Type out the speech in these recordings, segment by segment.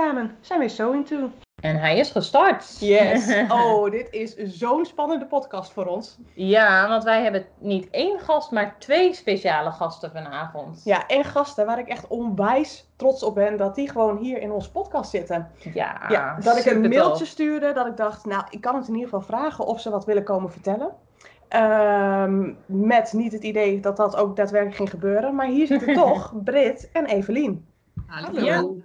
Nini. en samen zijn we So Into. En hij is gestart. Yes. Oh, dit is zo'n spannende podcast voor ons. Ja, want wij hebben niet één gast, maar twee speciale gasten vanavond. Ja, en gasten waar ik echt onwijs trots op ben dat die gewoon hier in onze podcast zitten. Ja, ja, dat ik een mailtje stuurde, dat ik dacht, nou, ik kan het in ieder geval vragen of ze wat willen komen vertellen. Ehm, met niet het idee dat dat ook daadwerkelijk ging gebeuren, maar hier zitten toch Brit en Evelien. Hallo.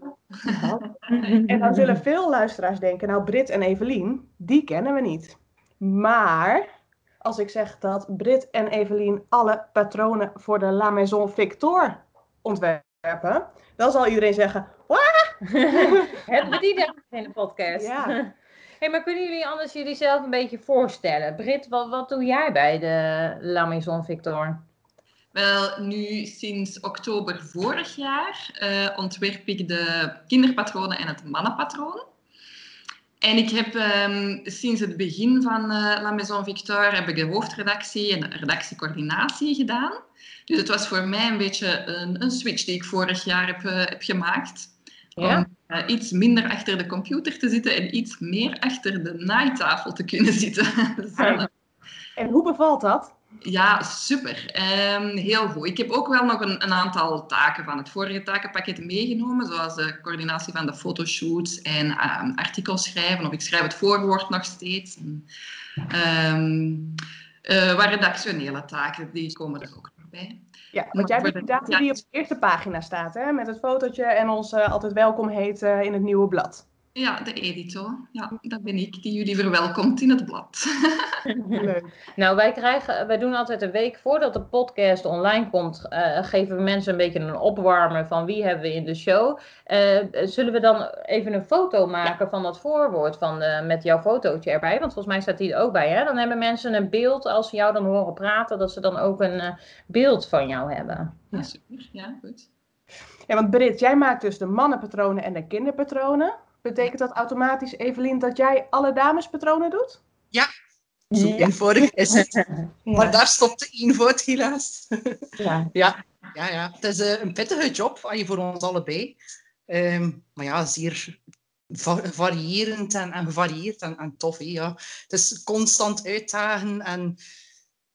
En dan zullen veel luisteraars denken, nou Brit en Evelien, die kennen we niet. Maar als ik zeg dat Brit en Evelien alle patronen voor de La Maison Victor ontwerpen, dan zal iedereen zeggen, Hebben we die dan in de podcast? Ja. Hey, maar kunnen jullie anders jullie zelf een beetje voorstellen? Britt, wat, wat doe jij bij de La Maison Victor? Wel, nu sinds oktober vorig jaar eh, ontwerp ik de kinderpatronen en het mannenpatroon. En ik heb ehm, sinds het begin van eh, La Maison Victor heb ik de hoofdredactie en de redactiecoördinatie gedaan. Dus het was voor mij een beetje een, een switch die ik vorig jaar heb, eh, heb gemaakt. Ja? Om iets minder achter de computer te zitten en iets meer achter de naaitafel te kunnen zitten. Dus, eh, en hoe bevalt dat? Ja, super. Ehm, heel goed. Ik heb ook wel nog een, een aantal taken van het vorige takenpakket meegenomen, zoals de coördinatie van de fotoshoots en ehm, artikels schrijven, of ik schrijf het voorwoord nog steeds. En, ehm, eh, wat redactionele taken, die komen er ook nog bij. Ja, want jij bent de- ja. die op de eerste pagina staat, hè? met het fotootje en ons eh, altijd welkom heet eh, in het nieuwe blad. Ja, de editor. Ja, dat ben ik, die jullie verwelkomt in het blad. Leuk. Nou, wij, krijgen, wij doen altijd een week voordat de podcast online komt, eh, geven we mensen een beetje een opwarmen van wie hebben we in de show. Eh, zullen we dan even een foto maken van dat voorwoord van, de- met jouw fotootje erbij? Want volgens mij staat die er ook bij. Hè? Dan hebben mensen een beeld, als ze jou dan horen praten, dat ze dan ook een eh, beeld van jou hebben. Ja, super. Ja, goed. Ja, want Brit, jij maakt dus de mannenpatronen en de kinderpatronen. Betekent dat automatisch, Evelien, dat jij alle damespatronen doet? Zo Ja. eenvoudig is het. Maar Ja. daar stopt de eenvoud helaas. Ja. Ja, ja, ja. Het is eh, een pittige job voor ons allebei. Ehm, maar ja, zeer va- variërend en, en gevarieerd en, en tof. ja. Het is constant uitdagen en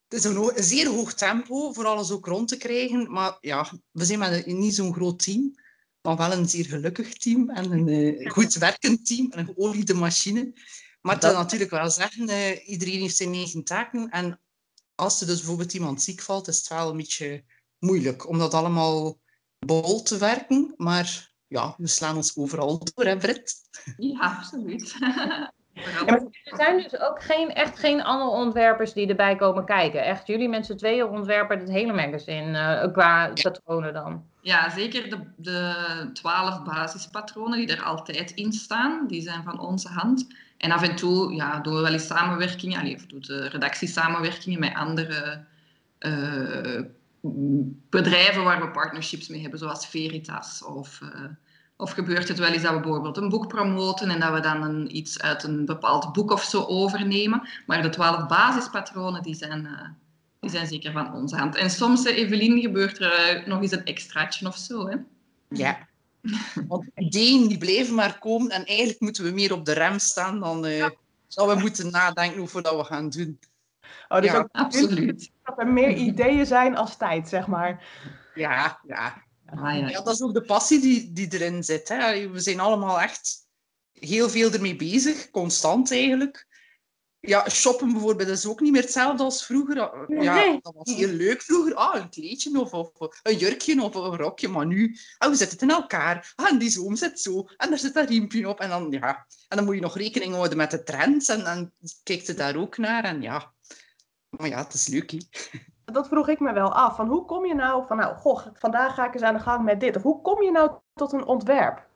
het is een, een zeer hoog tempo voor alles ook rond te krijgen. Maar ja, we zijn met een, niet zo'n groot team, maar wel een zeer gelukkig team en een eh, goed werkend team en een geoliede machine. Maar dat wil Dat- natuurlijk wel zeggen, eh, iedereen heeft zijn eigen taken. En als er dus bijvoorbeeld iemand ziek valt, is het wel een beetje moeilijk om dat allemaal bol te werken. Maar ja, we slaan ons overal door, hè Britt? Ja, absoluut. Vooral- Ja, maar- Er zijn dus ook geen, echt geen andere ontwerpers die erbij komen kijken. Echt, jullie mensen tweeën ontwerpen het hele magazine eh, qua patronen dan. Ja, zeker de, 12 basispatronen die er altijd in staan, die zijn van onze hand. En af en toe ja, doen we wel eens samenwerkingen, allee, of doet de redactie samenwerkingen met andere eh, bedrijven waar we partnerships mee hebben, zoals Veritas. Of, eh, of gebeurt het wel eens dat we bijvoorbeeld een boek promoten en dat we dan een, iets uit een bepaald boek of zo overnemen. Maar de 12 basispatronen, die zijn, eh, die zijn zeker van onze hand. En soms, Evelien, gebeurt er eh, nog eens een extraatje of zo. Hè? Ja. Want ideeën die blijven maar komen en eigenlijk moeten we meer op de rem staan dan eh, dat we moeten nadenken over wat we gaan doen. Oh, dus Ja, ook Absoluut. dat er meer ideeën zijn als tijd, zeg maar. Ja, ja. Ah, ja. ja dat is ook de passie die, die erin zit. Hè. We zijn allemaal echt heel veel ermee bezig, constant eigenlijk. Ja, shoppen bijvoorbeeld is ook niet meer hetzelfde als vroeger. Ja, dat was heel leuk vroeger. Ah, een kleedje of, of een jurkje of een rokje. Maar nu, ah, we zetten het in elkaar. Ah, en die zoom zit zo. En daar zit dat riempje op. En dan, ja, en dan moet je nog rekening houden met de trends. En dan kijkt je daar ook naar. En ja, maar ja, het is leuk. hè. Dat vroeg ik me wel af. Van hoe kom je nou van, nou, goh, vandaag ga ik eens aan de gang met dit. Of hoe kom je nou tot een ontwerp?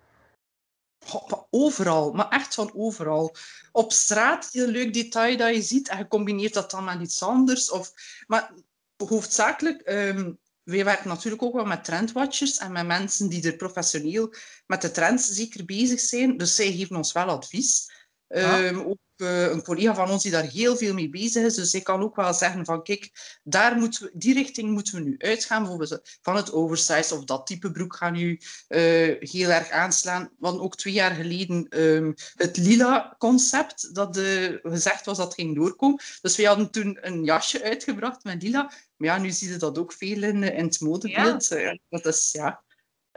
Overal, maar echt van overal. Op straat, heel leuk detail dat je ziet en je combineert dat dan met iets anders. Of, maar hoofdzakelijk, ehm wij werken natuurlijk ook wel met trendwatchers en met mensen die er professioneel met de trends zeker bezig zijn. Dus zij geven ons wel advies. Ja. Ehm, ook een collega van ons die daar heel veel mee bezig is. Dus ik kan ook wel zeggen van kijk, daar moeten we, die richting moeten we nu uitgaan. Bijvoorbeeld van het oversize of dat type broek gaan nu uh, heel erg aanslaan. Want ook twee jaar geleden um, het lila concept, dat uh, gezegd was dat ging doorkomen. Dus we hadden toen een jasje uitgebracht met lila. Maar ja, nu zie je dat ook veel in, in het modebeeld. Ja. dat is, ja...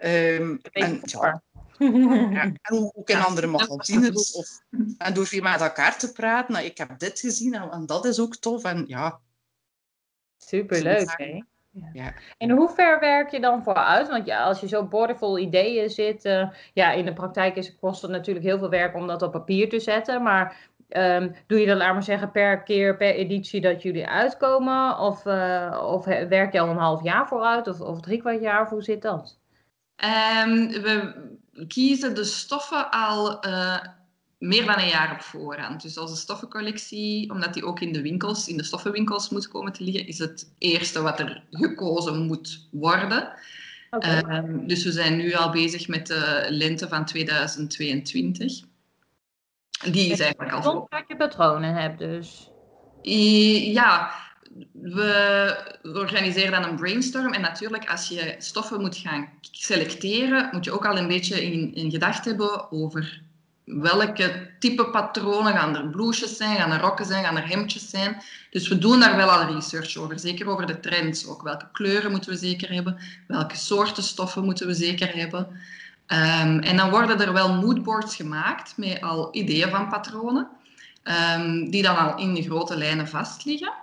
Um, en, ja, ja, en ook in andere magazines. Of, en door veel met elkaar te praten. Nou, ik heb dit gezien en, en, dat is ook tof. En ja. Superleuk, hè? Ja. En hoe ver werk je dan vooruit? Want ja, als je zo boordevol ideeën zit, uh, ja, in de praktijk is, kost het natuurlijk heel veel werk om dat op papier te zetten. Maar um, doe je dan, laat maar zeggen, per keer, per editie dat jullie uitkomen? Of, uh, of werk je al een half jaar vooruit? Of, of drie kwart jaar? Of hoe zit dat? Um, we kiezen de stoffen al uh, meer dan een jaar op voorhand. Dus de stoffencollectie, omdat die ook in de winkels, in de stoffenwinkels moet komen te liggen, is het eerste wat er gekozen moet worden. Okay. Um, dus we zijn nu al bezig met de lente van 2022. Die is eigenlijk al... Je patronen hebt dus. Ja, we organiseren dan een brainstorm. En natuurlijk, als je stoffen moet gaan selecteren, moet je ook al een beetje in, in gedachten hebben over welke type patronen gaan er blouses zijn, gaan er rokken zijn, gaan er hemdjes zijn. Dus we doen daar wel al research over, zeker over de trends ook. Welke kleuren moeten we zeker hebben, welke soorten stoffen moeten we zeker hebben. Um, en dan worden er wel moodboards gemaakt met al ideeën van patronen, um, die dan al in de grote lijnen vastliggen.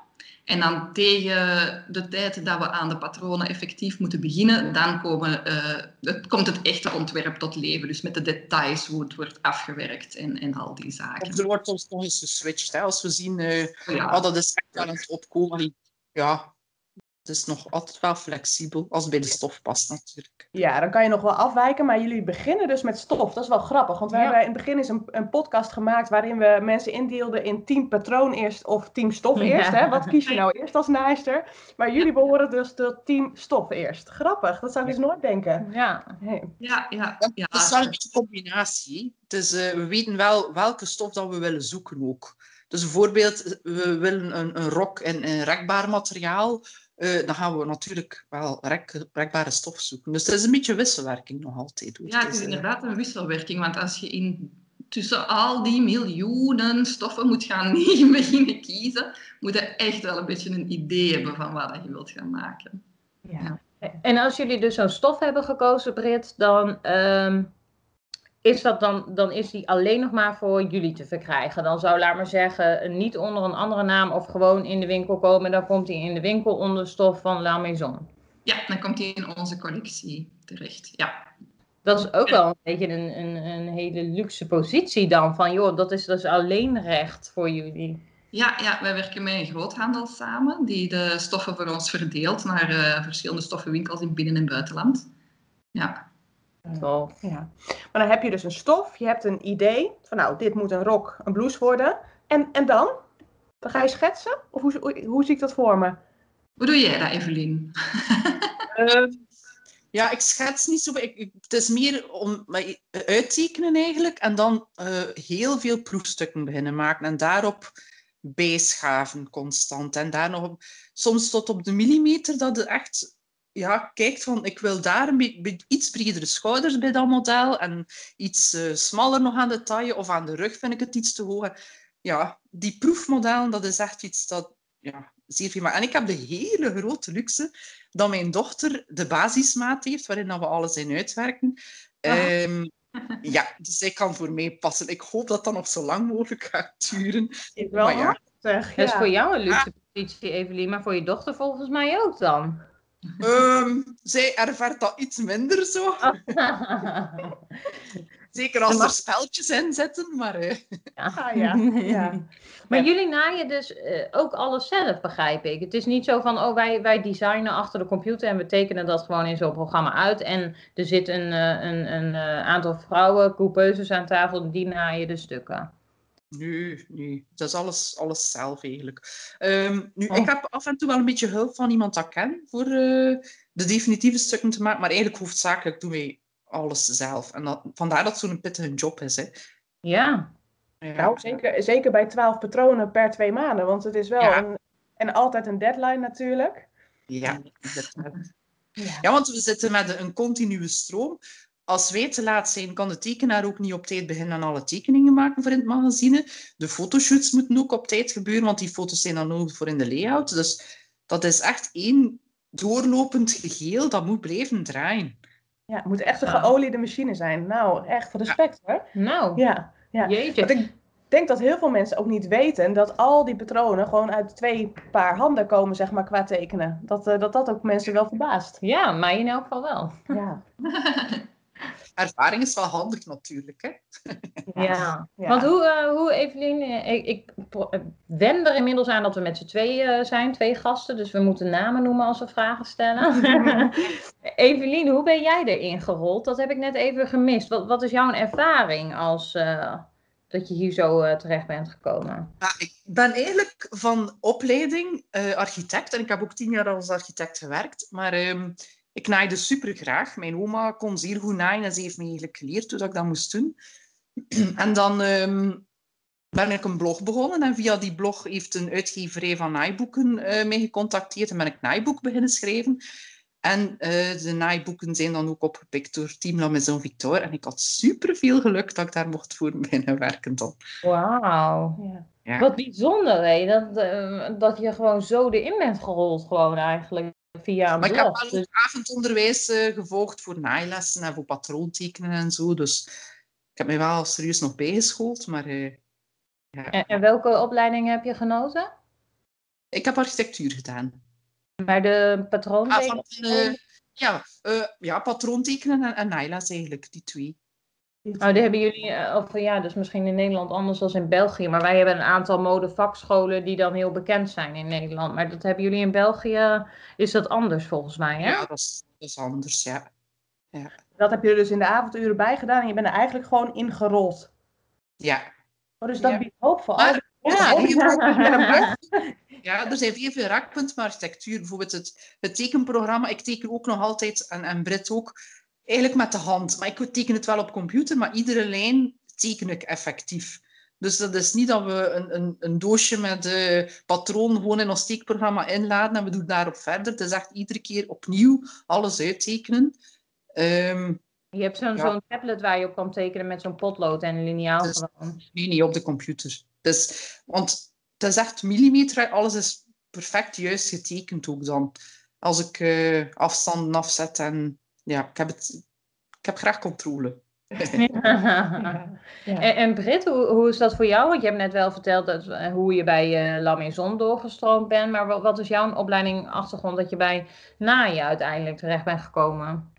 En dan tegen de tijd dat we aan de patronen effectief moeten beginnen, dan komen, uh, het, komt het echte ontwerp tot leven. Dus met de details, hoe het wordt afgewerkt en, en al die zaken. Of er wordt ons nog eens geswitcht. Hè? Als we zien, uh, ja. oh, dat is echt aan het opkomen. Ja, het is nog altijd wel flexibel, als het bij de stof past natuurlijk. Ja, dan kan je nog wel afwijken, maar jullie beginnen dus met stof. Dat is wel grappig, want we ja. hebben in het begin eens een, een, podcast gemaakt waarin we mensen indeelden in team patroon eerst of team stof eerst. Ja. Hè? Wat kies je nou eerst als naaister? Maar jullie behoren dus tot team stof eerst. Grappig, dat zou ik dus nooit denken. Ja, hey. ja, ja, ja. Het is wel een beetje een combinatie. Dus uh, we weten wel welke stof dat we willen zoeken ook. Dus bijvoorbeeld, we willen een, een rok in een rekbaar materiaal uh, dan gaan we natuurlijk wel rek, rekbare stof zoeken. Dus het is een beetje wisselwerking nog altijd. Ja, het is uh, inderdaad een wisselwerking. Want als je in, tussen al die miljoenen stoffen moet gaan beginnen kiezen, moet je echt wel een beetje een idee hebben van wat je wilt gaan maken. Ja. En als jullie dus zo'n stof hebben gekozen, Brit, dan... Um is dat dan, dan is die alleen nog maar voor jullie te verkrijgen. Dan zou, laat maar zeggen, niet onder een andere naam of gewoon in de winkel komen. Dan komt hij in de winkel onder stof van La Maison. Ja, dan komt hij in onze collectie terecht. Ja. Dat is ook wel een beetje een, een, een hele luxe positie dan. Van joh, dat is dus alleen recht voor jullie. Ja, ja, wij werken met een groothandel samen. Die de stoffen voor ons verdeelt naar uh, verschillende stoffenwinkels in binnen- en buitenland. Ja. Tof. Ja. Maar dan heb je dus een stof, je hebt een idee van nou, dit moet een rok, een blouse worden. En, en dan? Dan ga je schetsen? Of hoe, hoe, hoe zie ik dat voor me? Hoe doe jij dat, Evelien? uh, ja, ik schets niet zo. Ik, het is meer om uittekenen eigenlijk en dan uh, heel veel proefstukken beginnen maken en daarop bijschaven constant. En daar nog soms tot op de millimeter dat het echt ja, kijkt van ik wil daar een iets bredere schouders bij dat model en iets uh, smaller nog aan de taille of aan de rug vind ik het iets te hoog. Ja, die proefmodellen, dat is echt iets dat ja, zeer veel maakt. En ik heb de hele grote luxe dat mijn dochter de basismaat heeft waarin we alles in uitwerken. Um, ja, dus zij kan voor mij passen. Ik hoop dat dat nog zo lang mogelijk gaat duren. Ik wel maar ja. Zeg, Dat is voor jou een luxe positie, Evelien, maar voor je dochter volgens mij ook dan. Um, zij ervaart dat iets minder zo. Zeker als er speltjes in zitten, maar... Uh. Ja. Ah, ja. ja. Maar jullie naaien dus uh, ook alles zelf, begrijp ik. Het is niet zo van, oh, wij, wij designen achter de computer en we tekenen dat gewoon in zo'n programma uit. En er zit een, uh, een, een aantal vrouwen, coupeuses aan tafel, die naaien de stukken. Nee, nee. Dat is alles, alles zelf eigenlijk. Um, nu, oh. Ik heb af en toe wel een beetje hulp van iemand dat ik ken voor uh, de definitieve stukken te maken, maar eigenlijk hoofdzakelijk doen wij alles zelf. En dat, vandaar dat zo'n pittige job is. Hè. Ja. Ja. Nou, zeker, zeker bij 12 patronen per twee maanden. Want het is wel Ja. een, en altijd een deadline natuurlijk. Ja. Ja. Ja, want we zitten met een continue stroom. Als wij te laat zijn, kan de tekenaar ook niet op tijd beginnen aan alle tekeningen maken voor in het magazine. De fotoshoots moeten ook op tijd gebeuren, want die foto's zijn dan nodig voor in de layout. Dus dat is echt één doorlopend geheel dat moet blijven draaien. Ja, het moet echt een geoliede machine zijn. Nou, echt respect hoor. Nou, Ja, ja. jeetje. Want ik denk dat heel veel mensen ook niet weten dat al die patronen gewoon uit twee paar handen komen, zeg maar, qua tekenen. Dat eh, dat, dat ook mensen wel verbaast. Ja, mij in elk geval wel. Ja. Ervaring is wel handig natuurlijk. Hè? Ja. Ja. Want hoe, eh, hoe Evelien, eh, ik, ik eh, wen er inmiddels aan dat we met z'n tweeën eh, zijn, twee gasten. Dus we moeten namen noemen als we vragen stellen. Evelien, hoe ben jij erin gerold? Dat heb ik net even gemist. Wat, wat is jouw ervaring als eh, dat je hier zo terecht bent gekomen? Ja, ik ben eigenlijk van opleiding eh, architect en ik heb ook tien jaar als architect gewerkt. Maar ehm, ik naaide super graag. Mijn oma kon zeer goed naaien en ze heeft me eigenlijk geleerd hoe dat ik dat moest doen. en dan ehm, ben ik een blog begonnen en via die blog heeft een uitgeverij van naaiboeken eh, mij gecontacteerd en ben ik naaiboek beginnen schrijven. En eh, de naaiboeken zijn dan ook opgepikt door Team La Maison Victor. En ik had super veel geluk dat ik daar mocht voor beginnen werken dan. Wauw. Ja. Ja. Wat bijzonder, hè? Dat, eh, dat je gewoon zo erin bent gerold, gewoon eigenlijk, via een Maar ik heb wel Dus- avondonderwijs eh, gevolgd voor naaillessen en voor patroontekenen en zo. Dus ik heb mij wel serieus nog bijgeschoold. Maar eh, ja. en, en welke opleiding heb je genoten? ik heb architectuur gedaan. Maar de patroon. Ah, van, eh, ja, eh, ja, patroontekenen en, en eigenlijk, die twee. Oh, die hebben jullie, eh, of ja, dus misschien in Nederland anders dan in België. Maar wij hebben een aantal modevakscholen die dan heel bekend zijn in Nederland. Maar dat hebben jullie in België, is dat anders volgens mij, hè? Ja, dat is, dat is anders, ja. Dat heb je dus in de avonduren bij gedaan en je bent er eigenlijk gewoon ingerold. Ja, Oh, dus dat Ja. biedt hoop voor Maar- alle- Ja. ja, er zijn veel, veel raakpunten met architectuur. Bijvoorbeeld het, het tekenprogramma. Ik teken ook nog altijd, en, en Brit ook, eigenlijk met de hand. Maar ik teken het wel op computer, maar iedere lijn teken ik effectief. Dus dat is niet dat we een, een, een doosje met patroon gewoon in ons tekenprogramma inladen en we doen daarop verder. Het is echt iedere keer opnieuw alles uittekenen. Ehm, Je hebt zo'n Ja. zo'n tablet waar je op kan tekenen met zo'n potlood en een liniaal Dus- gewoon. nee, niet op de computer. Dus, want het is echt millimeter, alles is perfect juist getekend ook dan. Als ik eh, afstanden afzet en ja, ik heb, het, ik heb graag controle. Ja. Ja. En, en Britt, hoe, hoe is dat voor jou? Want je hebt net wel verteld dat, eh, hoe je bij eh La Maison doorgestroomd bent. Maar wat, wat is jouw opleiding achtergrond dat je bij naaien uiteindelijk terecht bent gekomen?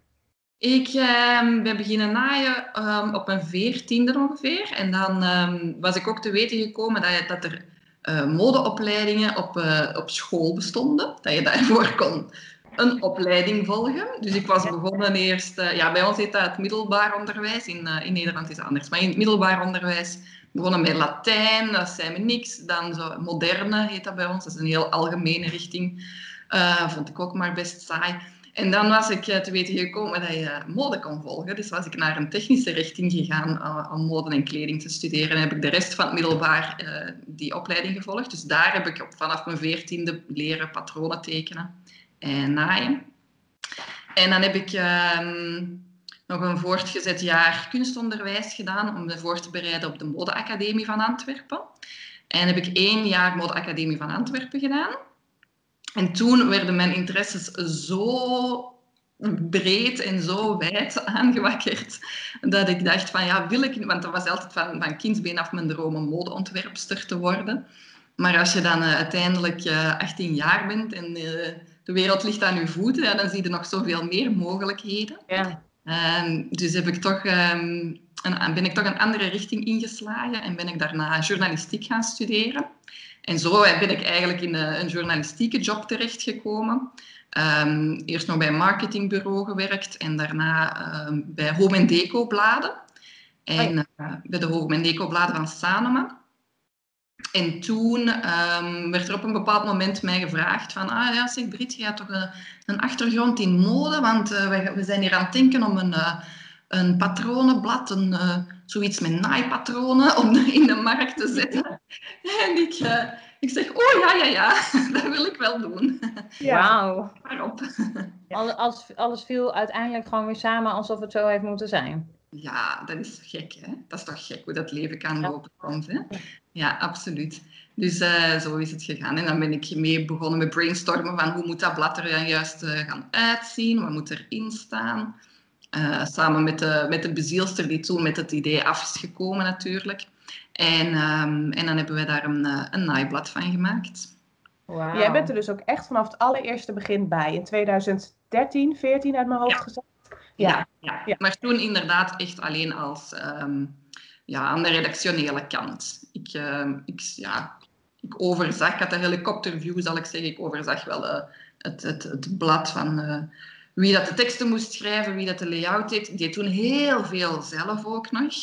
Ik ehm, ben beginnen naaien ehm, op mijn veertiende ongeveer. En dan ehm, was ik ook te weten gekomen dat, je- dat er eh, modeopleidingen op, eh, op school bestonden. Dat je daarvoor kon een opleiding volgen. Dus ik was begonnen eerst... eh, ja, bij ons heet dat het middelbaar onderwijs. In, eh, in Nederland is het anders. Maar in het middelbaar onderwijs begonnen met Latijn. Dat zei me niks. Dan zo moderne heet dat bij ons. Dat is een heel algemene richting. Eh, vond ik ook maar best saai. En dan was ik te weten gekomen dat je mode kon volgen. Dus was ik naar een technische richting gegaan om mode en kleding te studeren. En heb ik de rest van het middelbaar die opleiding gevolgd. Dus daar heb ik op, vanaf mijn veertiende leren patronen tekenen en naaien. En dan heb ik ehm, nog een voortgezet jaar kunstonderwijs gedaan om me voor te bereiden op de Modeacademie van Antwerpen. En heb ik één jaar Modeacademie van Antwerpen gedaan. En toen werden mijn interesses zo breed en zo wijd aangewakkerd dat ik dacht van ja, wil ik... Want dat was altijd van, van kindsbeen af mijn droom om modeontwerpster te worden. Maar als je dan eh, uiteindelijk eh, 18 jaar bent en eh, de wereld ligt aan je voeten, ja, dan zie je nog zoveel meer mogelijkheden. Ja. Ehm, dus heb ik toch, ehm, een, ben ik toch een andere richting ingeslagen en ben ik daarna journalistiek gaan studeren. En zo ben ik eigenlijk in een, een journalistieke job terechtgekomen. Ehm, eerst nog bij een marketingbureau gewerkt en daarna bij Home Deco bladen. En eh, bij de Home Deco bladen van Sanoma. En toen ehm, werd er op een bepaald moment mij gevraagd van, ah ja, zeg Brit, je hebt toch een, een achtergrond in mode, want eh, we, we zijn hier aan het denken om een, eh, een patronenblad, een, eh, zoiets met naaipatronen om in de markt te zetten. En ik, uh, ik zeg, oh ja, ja, ja, dat wil ik wel doen. Wauw. Waarop? Alles, alles viel uiteindelijk gewoon weer samen alsof het zo heeft moeten zijn. Ja, dat is gek, hè? Dat is toch gek hoe dat leven kan lopen soms, hè? Ja, absoluut. Dus uh, zo is het gegaan. En dan ben ik mee begonnen met brainstormen van hoe moet dat blad er dan juist uh, gaan uitzien, wat moet erin staan. Uh, samen met de, met de bezielster die toen met het idee af is gekomen natuurlijk. En, um, en dan hebben we daar een, een naaiblad van gemaakt. Wow. Jij bent er dus ook echt vanaf het allereerste begin bij. In 2013, 14 uit mijn hoofd ja. gezegd. Ja. Ja, ja. maar toen inderdaad echt alleen als um, ja, aan de redactionele kant. Ik, uh, ik, ja, ik overzag, ik had de helikopterview zal ik zeggen, ik overzag wel uh, het, het, het blad van uh, wie dat de teksten moest schrijven, wie dat de layout deed. Ik deed toen heel veel zelf ook nog.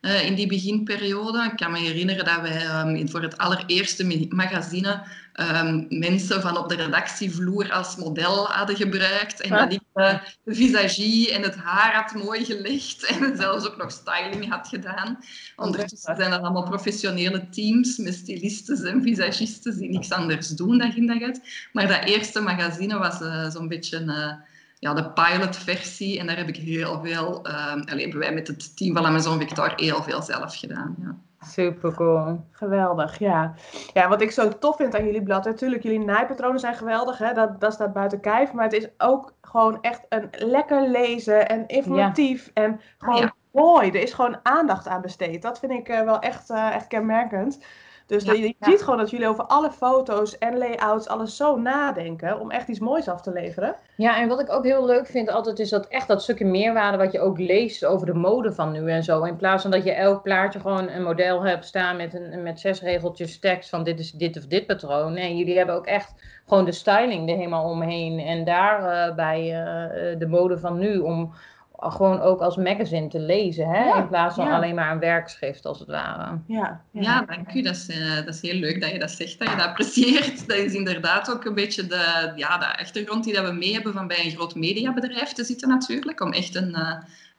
Uh, in die beginperiode. Ik kan me herinneren dat wij um, voor het allereerste magazine um, mensen van op de redactievloer als model hadden gebruikt. En dat ik uh, de visagie en het haar had mooi gelegd en zelfs ook nog styling had gedaan. Ondertussen zijn dat allemaal professionele teams met stylistes en visagisten die niks anders doen dag in dag uit. Maar dat eerste magazine was uh, zo'n beetje een ja, de pilotversie. En daar heb ik heel veel, uh, alleen hebben wij met het team van Amazon Victor heel veel zelf gedaan. Ja. Super cool. Geweldig, ja. Ja, wat ik zo tof vind aan jullie blad, natuurlijk, jullie naaipatronen zijn geweldig, hè? Dat, dat staat buiten kijf, maar het is ook gewoon echt een lekker lezen en informatief ja. en gewoon ja. mooi. Er is gewoon aandacht aan besteed. Dat vind ik uh, wel echt, uh, echt kenmerkend. Dus ja, je ziet gewoon dat jullie over alle foto's en layouts alles zo nadenken om echt iets moois af te leveren. Ja, en wat ik ook heel leuk vind altijd is dat echt dat stukje meerwaarde wat je ook leest over de mode van nu en zo. In plaats van dat je elk plaatje gewoon een model hebt staan met, een, met zes regeltjes tekst van dit is dit of dit patroon. Nee, jullie hebben ook echt gewoon de styling er helemaal omheen. En daarbij uh, uh, de mode van nu om gewoon ook als magazine te lezen, hè? Ja, in plaats van ja. alleen maar een werkschrift, als het ware. Ja, ja. ja dank u. Dat is, uh, dat is heel leuk dat je dat zegt, dat je dat apprecieert. Dat is inderdaad ook een beetje de, ja, de achtergrond die dat we mee hebben van bij een groot mediabedrijf te zitten natuurlijk, om echt een... Uh,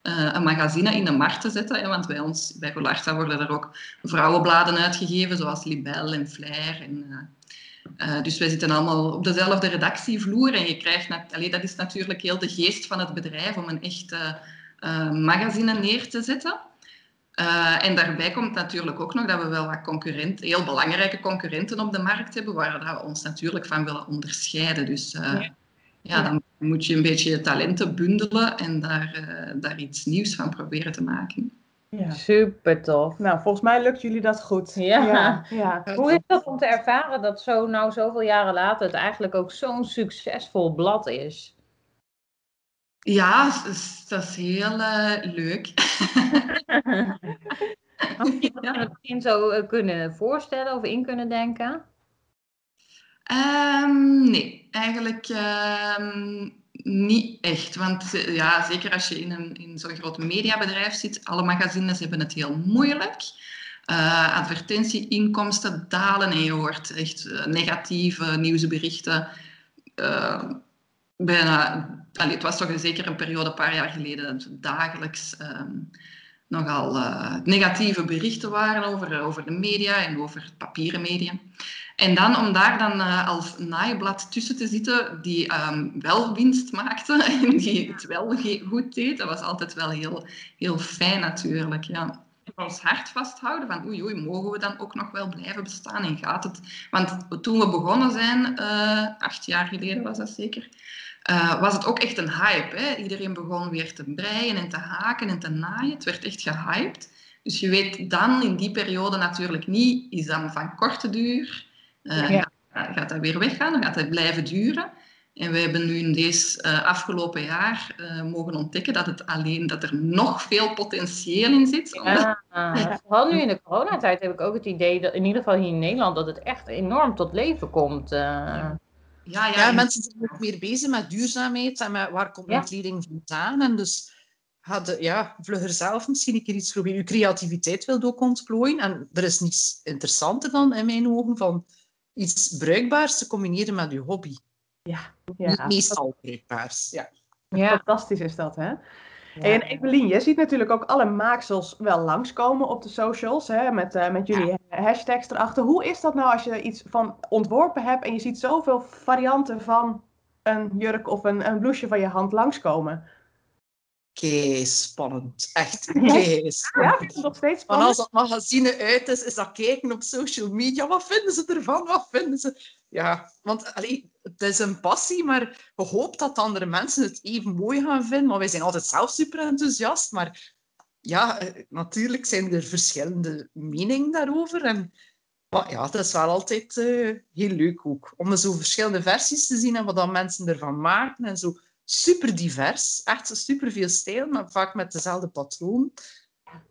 uh, een magazine in de markt te zetten. Hè, want bij ons, bij Rolarta, worden er ook vrouwenbladen uitgegeven, zoals Libelle en Flair en uh, dus wij zitten allemaal op dezelfde redactievloer en je krijgt, allee, dat is natuurlijk heel de geest van het bedrijf om een echt uh, magazine neer te zetten. Uh, en daarbij komt natuurlijk ook nog dat we wel wat concurrenten, heel belangrijke concurrenten op de markt hebben, waar we ons natuurlijk van willen onderscheiden. Dus ja. ja. dan moet je een beetje je talenten bundelen en daar, daar iets nieuws van proberen te maken. Ja. Super tof. Nou, volgens mij lukt jullie dat goed. Ja. ja. ja. Hoe is dat om te ervaren dat zo nou zoveel jaren later het eigenlijk ook zo'n succesvol blad is? Ja, dat is heel uh, leuk. Had je dat begin zo kunnen voorstellen of in kunnen denken? Um, nee, eigenlijk um, niet echt. Want ja, zeker als je in, een, in zo'n groot mediabedrijf zit, alle magazines hebben het heel moeilijk. Uh, advertentieinkomsten dalen en je hoort echt uh, negatieve nieuwsberichten. Uh, bijna, het was toch zeker een periode, een paar jaar geleden, dat dagelijks um, nogal negatieve berichten waren over, over de media en over papieren media. En dan om daar dan uh, als naaiblad tussen te zitten die um, wel winst maakte en die het wel goed deed, dat was altijd wel heel, heel fijn natuurlijk. Ja. Ons hart vasthouden van oei oei, mogen we dan ook nog wel blijven bestaan en gaat het? Want toen we begonnen zijn, uh, acht jaar geleden was dat zeker, uh, was het ook echt een hype. Hè? Iedereen begon weer te breien en te haken en te naaien. Het werd echt gehyped. Dus je weet dan in die periode natuurlijk niet, is dat van korte duur? Uh, ja. gaat, dat weer weggaan? Dan gaat het blijven duren? En we hebben nu in deze uh, afgelopen jaar uh, mogen ontdekken dat, het alleen, dat er nog veel potentieel in zit. Ja, vooral nu in de coronatijd heb ik ook het idee, dat in ieder geval hier in Nederland, dat het echt enorm tot leven komt. Uh... Ja. Ja, ja, ja, mensen zijn ook meer bezig met duurzaamheid en met waar komt ja. kleding vandaan. En dus hadden ja, vlugger zelf misschien een keer iets proberen. Je creativiteit wil ook ontplooien. En er is niets interessanter dan in mijn ogen van iets bruikbaars te combineren met je hobby. Ja, ja. Meestal bruikbaars. Ja. ja. Fantastisch is dat, hè? En Evelien, je ziet natuurlijk ook alle maaksels wel langskomen op de socials, hè, met, eh, met jullie hashtags erachter. Hoe is dat nou als je iets van ontworpen hebt en je ziet zoveel varianten van een jurk of een, een blouseje van je hand langskomen? Kei spannend. Echt kei Ja, vind je het nog steeds Want als spannend? dat magazine uit is, is dat kijken op social media. Wat vinden ze ervan? Wat vinden ze? Ja, want allee, het is een passie, maar we hopen dat andere mensen het even mooi gaan vinden. Maar wij zijn altijd zelf super enthousiast. Maar ja, eh, natuurlijk zijn er verschillende meningen daarover. En maar ja, het is wel altijd eh, heel leuk ook. Om zo verschillende versies te zien en wat dan mensen ervan maken. En zo super divers. Echt super veel stijl, maar vaak met dezelfde patroon.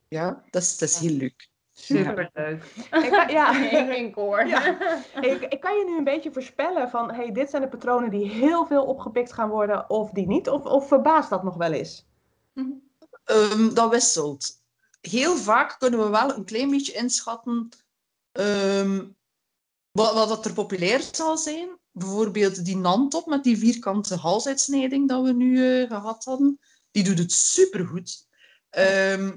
Ja, dat is, dat is heel leuk. Superleuk. Ik kan- ja. Ik. Ja. Ik, ik kan je nu een beetje voorspellen van, hey, dit zijn de patronen die heel veel opgepikt gaan worden of die niet. Of, of verbaast dat nog wel eens? Ehm, dat wisselt. Heel vaak kunnen we wel een klein beetje inschatten ehm, wat, wat dat er populair zal zijn. Bijvoorbeeld die nantop met die vierkante halsuitsnijding dat we nu eh, gehad hadden. Die doet het supergoed. Ehm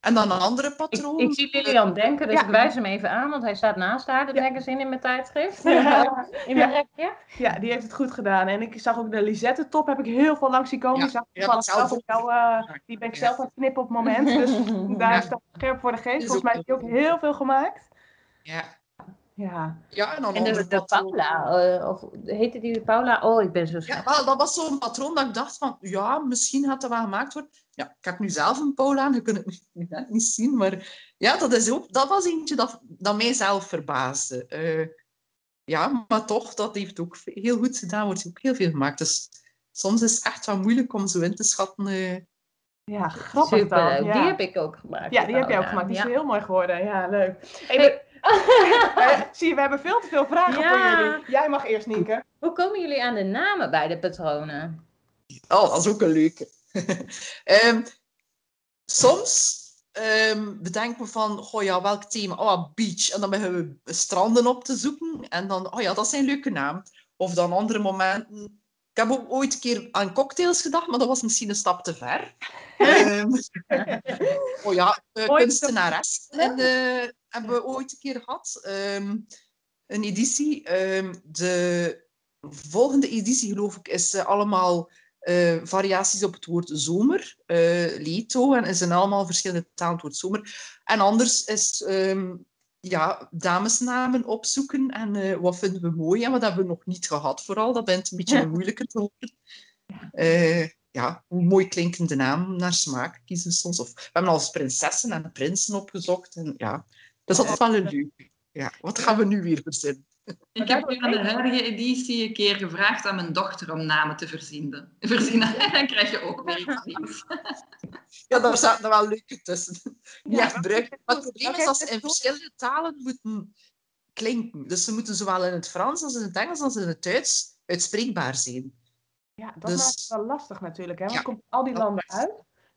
en dan een andere patroon. ik zie Lilian denken, dus Ja. ik wijs hem even aan, want hij staat naast haar, de Ja. magazine in mijn tijdschrift. Ja. In mijn Ja. rekje. Ja, die heeft het goed gedaan. En ik zag ook de Lisette top, heb ik heel veel langs zien komen. Ja, Die, zag ja, toevallig dat zelf zelf op jou, eh, die ben ik zelf aan het knippen op het moment. Dus daar Ja. staat scherp voor de geest. Volgens mij heeft hij ook heel veel gemaakt. Ja. Ja, ja, en dan En de. Paula, eh, of heette die de Paula? Oh, ik ben zo Ja, wel, dat was zo'n patroon dat ik dacht van, ja, misschien gaat dat wel gemaakt worden. Ja, ik heb nu zelf een Paul aan, je kunt het net niet zien, maar ja, dat, is ook, dat was eentje dat, dat mij zelf verbaasde. Eh, ja, maar toch, dat heeft ook heel goed gedaan, wordt ook heel veel gemaakt. Dus soms is het echt wel moeilijk om zo in te schatten. eh. ja grappig dan. Ja. Die heb ik ook gemaakt. ja, die heb jij ook Paula. gemaakt. Die is Ja. heel mooi geworden. Ja, leuk. Hey, Hey. We- eh, zie je, we hebben veel te veel vragen Ja. voor jullie. Jij mag eerst, Nienke. Hoe komen jullie aan de namen bij de patronen? Oh, dat is ook een leuke. Ehm, soms ehm, bedenken we van, oh ja, welk thema? Oh, beach. En dan beginnen we stranden op te zoeken. En dan, oh ja, dat zijn leuke namen. Of dan andere momenten. Ik heb ook ooit een keer aan cocktails gedacht, maar dat was misschien een stap te ver. Ehm, oh ja, uh, Ooit- kunstenares. En, eh, hebben we ooit een keer gehad. Ehm, een editie. Ehm, de volgende editie, geloof ik, is eh, allemaal eh, variaties op het woord zomer. eh Leto. En is in allemaal verschillende talen het woord zomer. En anders is ehm, ja, damesnamen opzoeken. En eh, wat vinden we mooi en wat hebben we nog niet gehad vooral. Dat bent een beetje een moeilijke te horen. Eh, ja, hoe mooi klinkende naam naar smaak kiezen we soms. Of, we hebben al eens prinsessen en prinsen opgezocht. En ja, dat is altijd wel een leuk. Ja, wat gaan we nu weer verzinnen? Ik heb aan de huidige editie een keer gevraagd aan mijn dochter om namen te verzinnen. verzinnen. En dan krijg je ook weer iets. Ja, daar zaten wel leuke tussen. Ja. Maar het probleem is dat ze in verschillende talen moeten klinken. Dus ze moeten zowel in het Frans als in het Engels als in het Duits uitspreekbaar zijn. Ja, dat Dus- maakt het wel lastig natuurlijk. Hè? Want Ja. komt al die landen uit.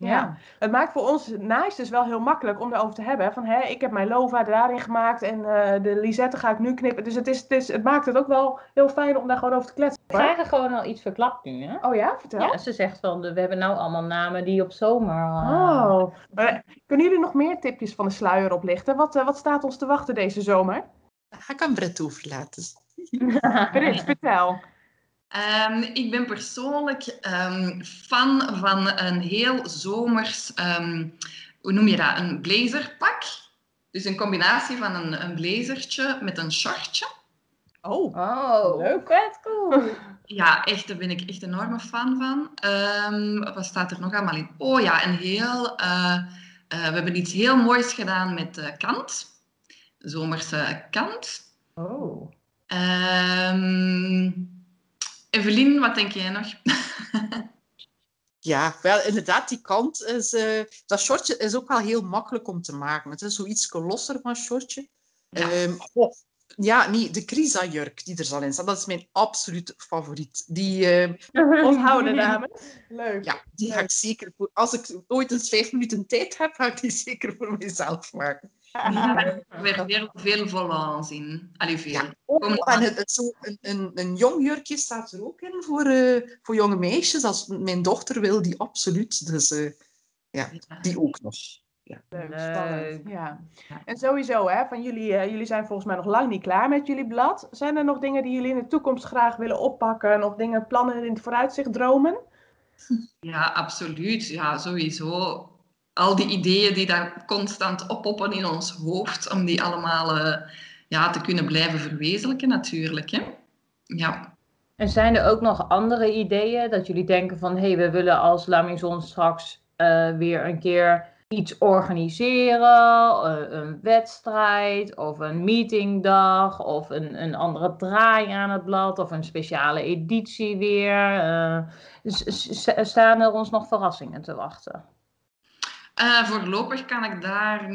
Ja. Het maakt voor ons naast dus wel heel makkelijk om daarover te hebben. hè, Van, hè, ik heb mijn Lova daarin gemaakt en eh, de Lisette ga ik nu knippen. Dus het, is, het, is, het maakt het ook wel heel fijn om daar gewoon over te kletsen. We krijgen gewoon al iets verklapt nu, hè? Oh ja, vertel. Ja, ze zegt van, we hebben nou allemaal namen die op zomer... eh, Oh. Maar, kunnen jullie nog meer tipjes van de sluier oplichten? Wat, eh, wat staat ons te wachten deze zomer? Ik aan Brett overlaten. Brit, vertel. Ehm, ik ben persoonlijk ehm, fan van een heel zomers, ehm, hoe noem je dat, een blazerpak. Dus een combinatie van een, een blazertje met een shortje. Oh. Oh, Leuk. cool. Ja, echt, daar ben ik echt een enorme fan van. Ehm, wat staat er nog allemaal in? Oh ja, een heel... eh, eh, we hebben iets heel moois gedaan met kant. Zomerse kant. Oh. Ehm Evelien, wat denk jij nog? Ja, wel, inderdaad, die kant is... eh, dat shortje is ook wel heel makkelijk om te maken. Het is zoiets losser van shortje. Ja. Ehm, oh, ja, nee, de Krisa-jurk die er zal in staan, dat is mijn absoluut favoriet. Die, eh, Onthouden, dames. Leuk. ja, die ga ik zeker voor... Als ik ooit eens vijf minuten tijd heb, ga ik die zeker voor mezelf maken. Er weer veel, veel volants in. Allee, veel. Ja. Oh, en het, het zo een, een, een jong jurkje staat er ook in voor, eh, voor jonge meisjes. Als mijn dochter wil die absoluut. Dus eh, Ja, die ook nog. Ja. Leuk, Leuk. spannend. Ja. En sowieso, hè, van jullie, eh, jullie zijn volgens mij nog lang niet klaar met jullie blad. Zijn er nog dingen die jullie in de toekomst graag willen oppakken? Of dingen, plannen in het vooruitzicht, dromen? Ja, absoluut. Ja, sowieso. Al die ideeën die daar constant oppoppen in ons hoofd, om die allemaal eh, ja, te kunnen blijven verwezenlijken natuurlijk. Hè? Ja. En zijn er ook nog andere ideeën dat jullie denken van hé, hey, we willen als La Maison straks eh, weer een keer iets organiseren, eh, een wedstrijd of een meetingdag of een, een andere draai aan het blad of een speciale editie weer. S- staan er ons nog verrassingen te wachten? Eh, voorlopig kan ik daar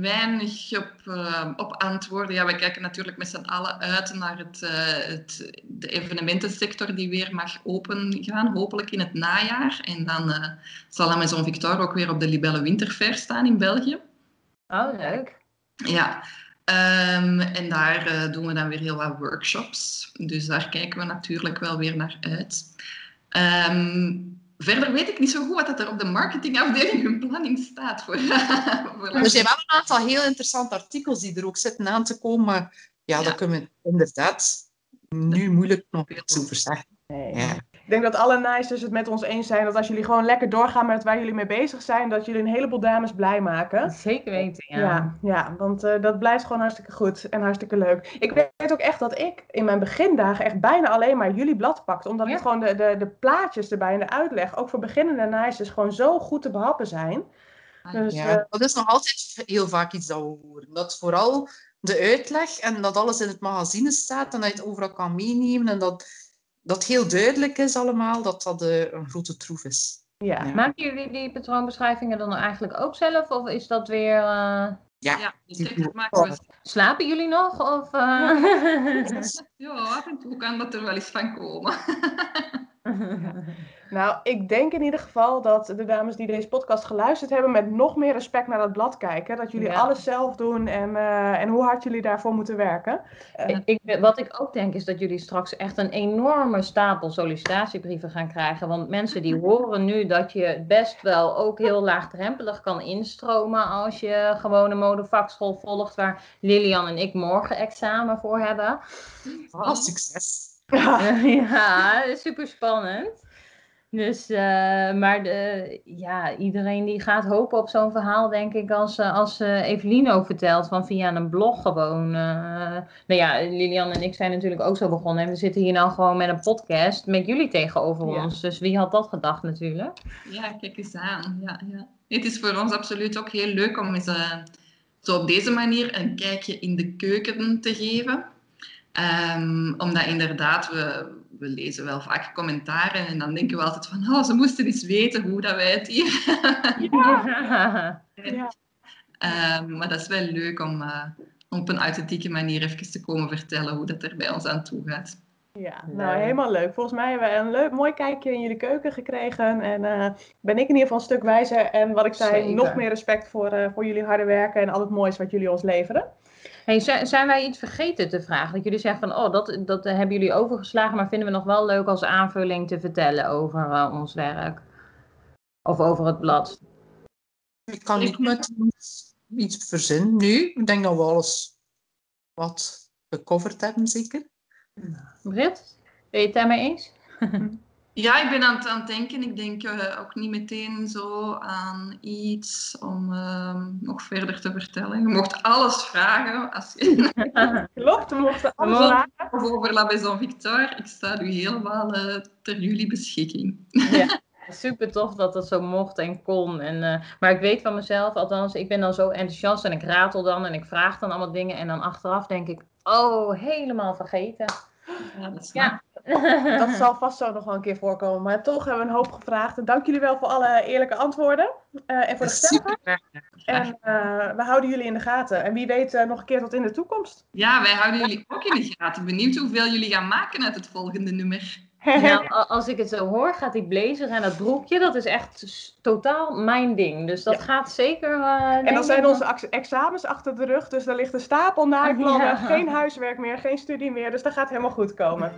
weinig op, eh, op antwoorden. Ja, we kijken natuurlijk met z'n allen uit naar het, eh, het, de evenementensector die weer mag opengaan, hopelijk in het najaar. En dan zal La Maison Victor ook weer op de Libelle Winterfair staan in België. Oh, leuk. Ja, ehm, en daar doen we dan weer heel wat workshops. Dus daar kijken we natuurlijk wel weer naar uit. Ehm, verder weet ik niet zo goed wat dat er op de marketingafdeling in planning staat. Voor, voor Er zijn wel een aantal heel interessante artikels die er ook zitten aan te komen. Maar ja, Ja. daar kunnen we inderdaad nu moeilijk nog iets over zeggen. Nee. Ja. Ik denk dat alle nicers het met ons eens zijn dat als jullie gewoon lekker doorgaan met waar jullie mee bezig zijn, dat jullie een heleboel dames blij maken. Zeker weten, ja. Ja, ja, want eh, dat blijft gewoon hartstikke goed en hartstikke leuk. Ik weet ook echt dat ik in mijn begindagen echt bijna alleen maar jullie blad pakte. Omdat Ja. het gewoon de, de, de plaatjes erbij en de uitleg, ook voor beginnende nicers, gewoon zo goed te behappen zijn. Dus, Ja, eh, dat is nog altijd heel vaak iets dat we horen. Dat vooral de uitleg en dat alles in het magazine staat en dat je het overal kan meenemen en dat dat heel duidelijk is allemaal, dat dat eh, een grote troef is. ja. Ja. Maken jullie die patroonbeschrijvingen dan eigenlijk ook zelf? Of is dat weer... eh, Ja, Ja, die tekst maken we Slapen jullie nog? Of, eh? Ja, af en toe kan dat er wel eens van komen. Nou, ik denk in ieder geval dat de dames die deze podcast geluisterd hebben met nog meer respect naar dat blad kijken. Dat jullie Ja. alles zelf doen en, eh, en hoe hard jullie daarvoor moeten werken. Eh, Ik, wat ik ook denk is dat jullie straks echt een enorme stapel sollicitatiebrieven gaan krijgen. Want mensen die horen nu dat je best wel ook heel laagdrempelig kan instromen als je gewoon een modevakschool volgt waar Lilian en ik morgen examen voor hebben. Ah, succes. ja, super spannend. Dus, eh, maar de, ja, iedereen die gaat hopen op zo'n verhaal, denk ik, als, eh, als Evelien ook vertelt, van via een blog gewoon. eh. nou ja, Lilian en ik zijn natuurlijk ook zo begonnen. En we zitten hier nou gewoon met een podcast met jullie tegenover Ja. ons. Dus wie had dat gedacht natuurlijk? Ja, kijk eens aan. Ja, ja. Het is voor ons absoluut ook heel leuk om eens eh, zo op deze manier een kijkje in de keuken te geven. Ehm, omdat inderdaad, we, we lezen wel vaak commentaren en dan denken we altijd van, oh, ze moesten eens weten hoe dat wij het hier... Ja. Ja. Ehm, maar dat is wel leuk om eh, op een authentieke manier even te komen vertellen hoe dat er bij ons aan toe gaat. Ja, nou helemaal leuk. Volgens mij hebben we een leuk, mooi kijkje in jullie keuken gekregen. En eh, ben ik in ieder geval een stuk wijzer. En wat ik zei, Zeker. nog meer respect voor, eh, voor jullie harde werken en al het moois wat jullie ons leveren. Hey, zijn, zijn wij iets vergeten te vragen? Dat jullie zeggen van, oh, dat, dat hebben jullie overgeslagen, maar vinden we nog wel leuk als aanvulling te vertellen over eh, ons werk? Of over het blad? Ik kan niet met iets, iets verzinnen nu. Ik denk dat we alles wat gecoverd hebben, zeker. Brit, ben je het daarmee eens? Ja, ik ben aan het, aan het denken. Ik denk eh, ook niet meteen zo aan iets om ehm, nog verder te vertellen. Je mocht alles vragen als je Klopt, we mochten alles vragen. of over La Maison Victor. Ik sta u helemaal eh, ter jullie beschikking. Super tof dat dat zo mocht en kon. En, eh, maar ik weet van mezelf, althans, ik ben dan zo enthousiast en ik ratel dan en ik vraag dan allemaal dingen. En dan achteraf denk ik, oh, helemaal vergeten. Ja, dat is Ja. Dat zal vast zo nog wel een keer voorkomen. Maar toch hebben we een hoop gevraagd. En dank jullie wel voor alle eerlijke antwoorden. eh, en voor de. Super. En eh, we houden jullie in de gaten. En wie weet eh, nog een keer tot in de toekomst. Ja, wij houden jullie ook in de gaten. Benieuwd hoeveel jullie gaan maken uit het volgende nummer. Nou, als ik het zo hoor, gaat die blazer en dat broekje, dat is echt totaal mijn ding. Dus dat Ja. gaat zeker. eh, En dan zijn onze ex- examens achter de rug. Dus er ligt een stapel naaiplannen. Ja. Geen huiswerk meer, geen studie meer. Dus dat gaat helemaal goed komen.